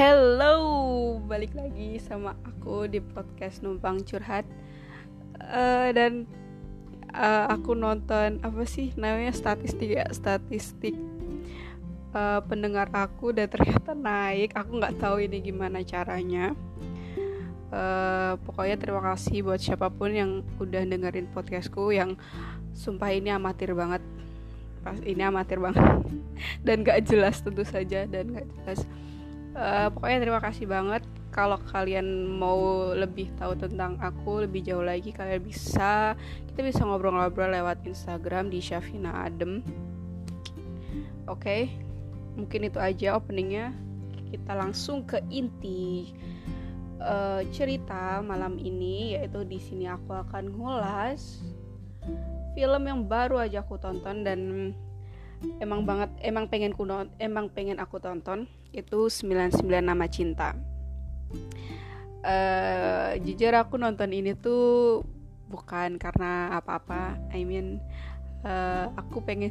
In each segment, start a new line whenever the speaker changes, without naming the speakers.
Hello, balik lagi sama aku di podcast numpang curhat uh, dan uh, aku nonton apa sih namanya statistik ya statistik uh, pendengar aku dan ternyata naik. Aku nggak tahu ini gimana caranya. Uh, pokoknya terima kasih buat siapa pun yang udah dengerin podcastku yang sumpah ini amatir banget pas ini amatir banget dan gak jelas tentu saja dan gak jelas uh, pokoknya terima kasih banget. Kalau kalian mau lebih tahu tentang aku lebih jauh lagi kalian bisa. Kita bisa ngobrol-ngobrol lewat Instagram di Syafina Adem. Oke okay, mungkin itu aja openingnya. Kita langsung ke inti uh, cerita malam ini yaitu di sini aku akan ngulas film yang baru aja aku tonton dan emang banget emang pengen ku emang pengen aku tonton itu 99 nama cinta. Uh, jujur aku nonton ini tuh bukan karena apa-apa. I mean uh, aku pengen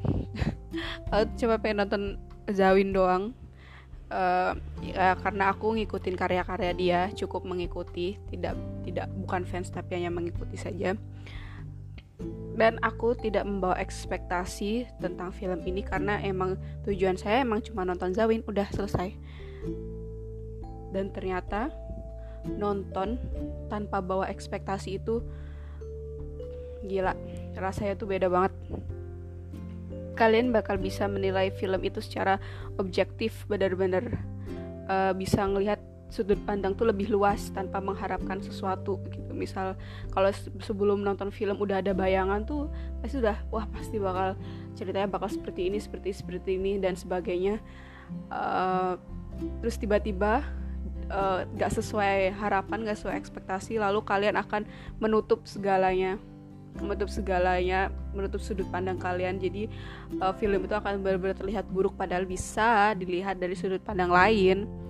aku coba pengen nonton Zawin doang. Uh, ya, karena aku ngikutin karya-karya dia cukup mengikuti tidak tidak bukan fans tapi hanya mengikuti saja dan aku tidak membawa ekspektasi tentang film ini karena emang tujuan saya emang cuma nonton Zawin udah selesai. Dan ternyata nonton tanpa bawa ekspektasi itu gila rasanya tuh beda banget. Kalian bakal bisa menilai film itu secara objektif benar-benar uh, bisa ngelihat sudut pandang tuh lebih luas tanpa mengharapkan sesuatu gitu. Misal kalau sebelum nonton film udah ada bayangan tuh pasti udah wah pasti bakal ceritanya bakal seperti ini seperti seperti ini dan sebagainya. Uh, terus tiba-tiba uh, gak sesuai harapan gak sesuai ekspektasi lalu kalian akan menutup segalanya menutup segalanya menutup sudut pandang kalian. Jadi uh, film itu akan benar-benar terlihat buruk padahal bisa dilihat dari sudut pandang lain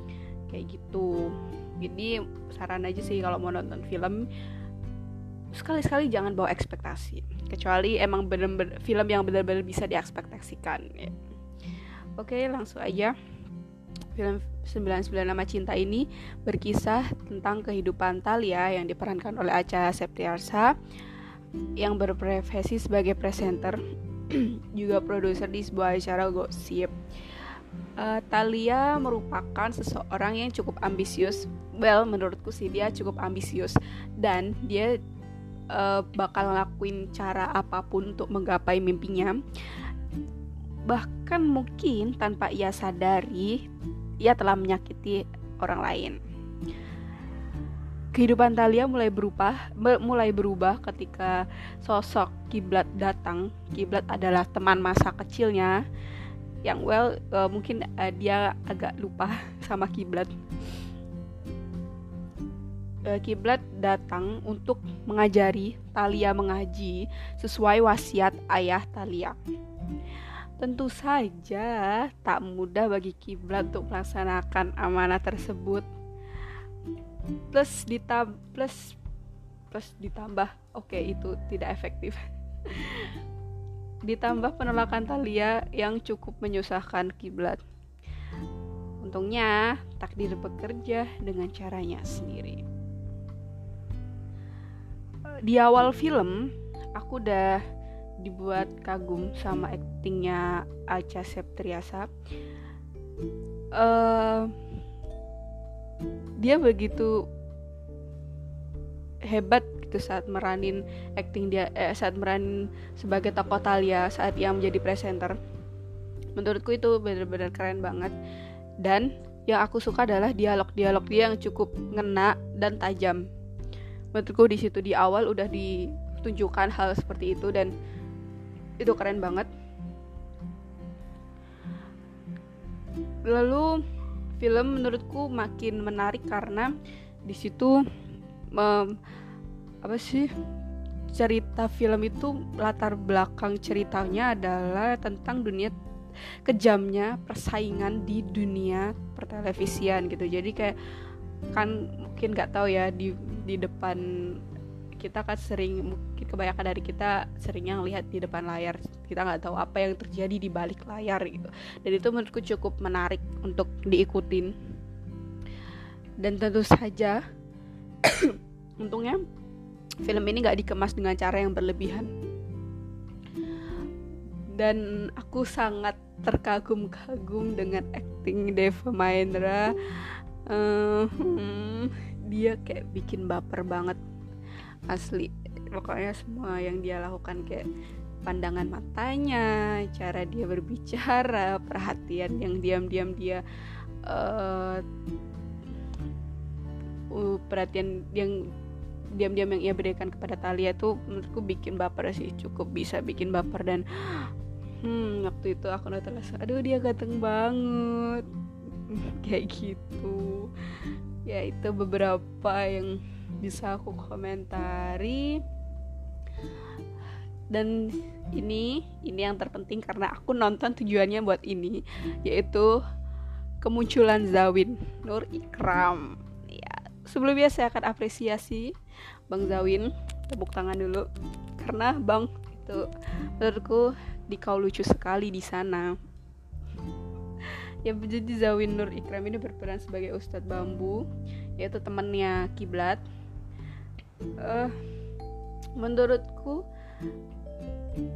kayak gitu. Jadi saran aja sih kalau mau nonton film sekali-sekali jangan bawa ekspektasi. Kecuali emang bener-bener film yang benar-benar bisa diekspektasikan ya. oke langsung aja. Film 99 Nama Cinta ini berkisah tentang kehidupan Talia yang diperankan oleh Acha Septiarsa yang berprofesi sebagai presenter juga produser di sebuah acara gosip uh, Talia merupakan seseorang yang cukup ambisius. Well, menurutku sih dia cukup ambisius dan dia uh, bakal ngelakuin cara apa pun untuk menggapai mimpinya. Bahkan mungkin tanpa ia sadari, ia telah menyakiti orang lain. Kehidupan Talia mulai berubah, mulai berubah ketika sosok Kiblat datang. Kiblat adalah teman masa kecilnya yang well uh, mungkin uh, dia agak lupa sama kiblat. Uh, kiblat datang untuk mengajari Talia mengaji sesuai wasiat ayah Talia tentu saja tak mudah bagi kiblat untuk melaksanakan amanah tersebut. Plus ditambah plus plus ditambah. Oke okay, itu tidak efektif ditambah penolakan Talia yang cukup menyusahkan kiblat. Untungnya, takdir bekerja dengan caranya sendiri. Di awal film, aku udah dibuat kagum sama aktingnya Acha Septriasa. Uh, dia begitu hebat gitu saat meranin acting dia eh, saat meranin sebagai tokoh Talia saat ia menjadi presenter. Menurutku itu benar-benar keren banget. Dan yang aku suka adalah dialog-dialog dia yang cukup ngena dan tajam. Menurutku di situ di awal udah ditunjukkan hal seperti itu dan itu keren banget. Lalu film menurutku makin menarik karena di situ apa sih cerita film itu latar belakang ceritanya adalah tentang dunia kejamnya persaingan di dunia pertelevisian gitu. Jadi kayak kan mungkin nggak tahu ya di di depan kita kan sering mungkin kebanyakan dari kita seringnya ngelihat di depan layar. Kita nggak tahu apa yang terjadi di balik layar gitu. Dan itu menurutku cukup menarik untuk diikutin. Dan tentu saja untungnya film ini gak dikemas dengan cara yang berlebihan. Dan aku sangat terkagum-kagum dengan acting Deva Mahendra. Hmm, dia kayak bikin baper banget. Asli pokoknya semua yang dia lakukan kayak pandangan matanya cara dia berbicara perhatian yang diam-diam dia uh, uh, perhatian yang diam-diam yang ia berikan kepada Talia tuh menurutku bikin baper sih cukup bisa bikin baper dan hmm waktu itu aku udah terasa aduh dia ganteng banget. Kayak gitu. Ya itu beberapa yang bisa aku komentari. Dan ini ini yang terpenting karena aku nonton tujuannya buat ini yaitu kemunculan Zawin Nur Ikram sebelumnya saya akan apresiasi Bang Zawin. Tepuk tangan dulu. Karena Bang itu menurutku di kau lucu sekali di sana. Ya jadi Zawin Nur Ikram ini berperan sebagai Ustadz Bambu yaitu temannya Kiblat. Uh, menurutku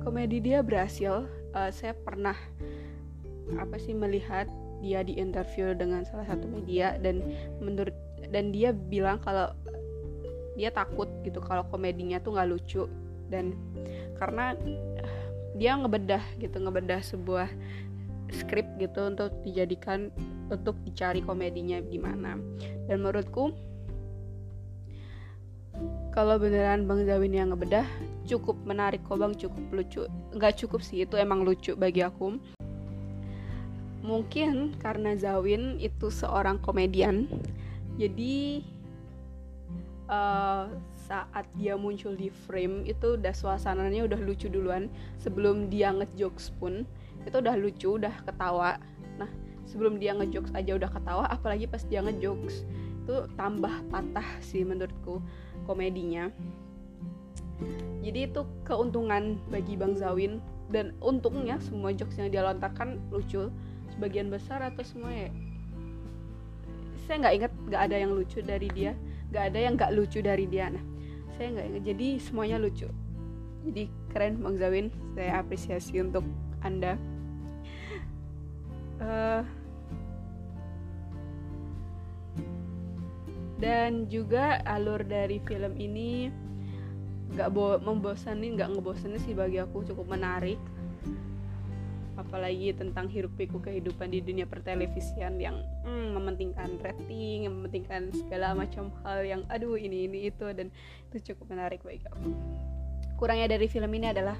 komedi dia berhasil. Uh, saya pernah apa sih melihat dia di interview dengan salah satu media dan menurut dan dia bilang kalau dia takut gitu kalau komedinya tuh nggak lucu dan karena dia ngebedah gitu ngebedah sebuah skrip gitu untuk dijadikan untuk dicari komedinya gimana. Dan menurutku kalau beneran Bang Zawin yang ngebedah cukup menarik kok Bang cukup lucu. Nggak cukup sih itu emang lucu bagi aku mungkin karena Zawin itu seorang komedian. Jadi uh, saat dia muncul di frame itu udah suasananya udah lucu duluan. Sebelum dia ngejokes pun itu udah lucu udah ketawa. Nah sebelum dia ngejokes aja udah ketawa apalagi pas dia ngejokes itu tambah patah sih menurutku komedinya. Jadi itu keuntungan bagi Bang Zawin. Dan untungnya semua jokes yang dia lontarkan lucu sebagian besar atau semua ya? Saya nggak ingat nggak ada yang lucu dari dia. Nggak ada yang nggak lucu dari dia. Nah saya nggak ingat. Jadi semuanya lucu. Jadi keren bang Zawin. Saya apresiasi untuk anda. Uh, dan juga alur dari film ini nggak membosanin nggak ngebosanin sih bagi aku. Cukup menarik apalagi tentang hiruk pikuk kehidupan di dunia pertelevisian yang hmm, mementingkan rating, mementingkan segala macam hal yang aduh ini ini itu dan itu cukup menarik bagi aku. Kurangnya dari film ini adalah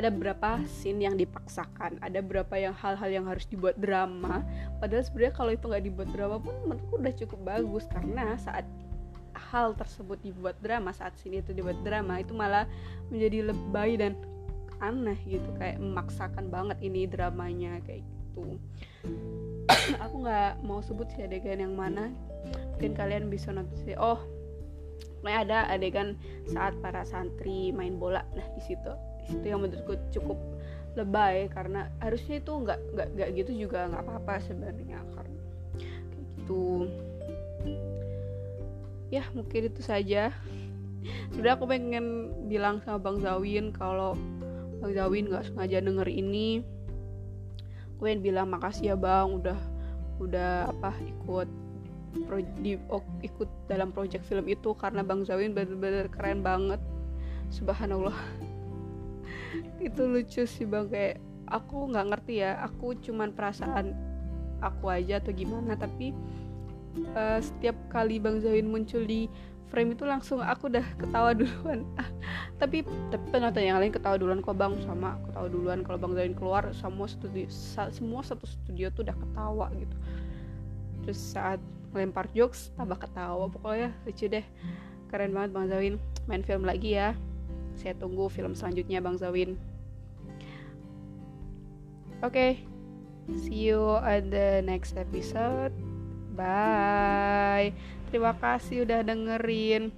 ada beberapa scene yang dipaksakan, ada beberapa yang hal-hal yang harus dibuat drama. Padahal sebenarnya kalau itu nggak dibuat drama pun menurutku udah cukup bagus karena saat hal tersebut dibuat drama, saat scene itu dibuat drama itu malah menjadi lebay dan aneh gitu kayak memaksakan banget ini dramanya kayak gitu. Aku nggak mau sebut si adegan yang mana. Mungkin kalian bisa sih oh nah ada adegan saat para santri main bola. Nah di situ di situ yang menurutku cukup lebay karena harusnya itu nggak nggak nggak gitu juga nggak apa-apa sebenarnya karena kayak gitu. Ya mungkin itu saja. Sudah aku pengen bilang sama bang Zawin kalau Bang Zawin nggak sengaja denger ini. Gue bilang makasih ya bang udah udah apa ikut pro, di, oh, ikut dalam project film itu karena bang Zawin bener-bener keren banget. Subhanallah. Itu lucu sih bang kayak aku nggak ngerti ya aku cuman perasaan aku aja atau gimana tapi uh, setiap kali bang Zawin muncul di frame itu langsung aku udah ketawa duluan. Tapi tapi penonton yang lain ketawa duluan kok bang? Sama ketawa duluan kalau bang Zain keluar semua studio semua satu studio tuh udah ketawa gitu. Terus saat lempar jokes tambah ketawa pokoknya. Lucu deh. Keren banget bang Zawin main film lagi ya. Saya tunggu film selanjutnya bang Zawin oke. Okay. see you on the next episode bye Terima kasih udah dengerin.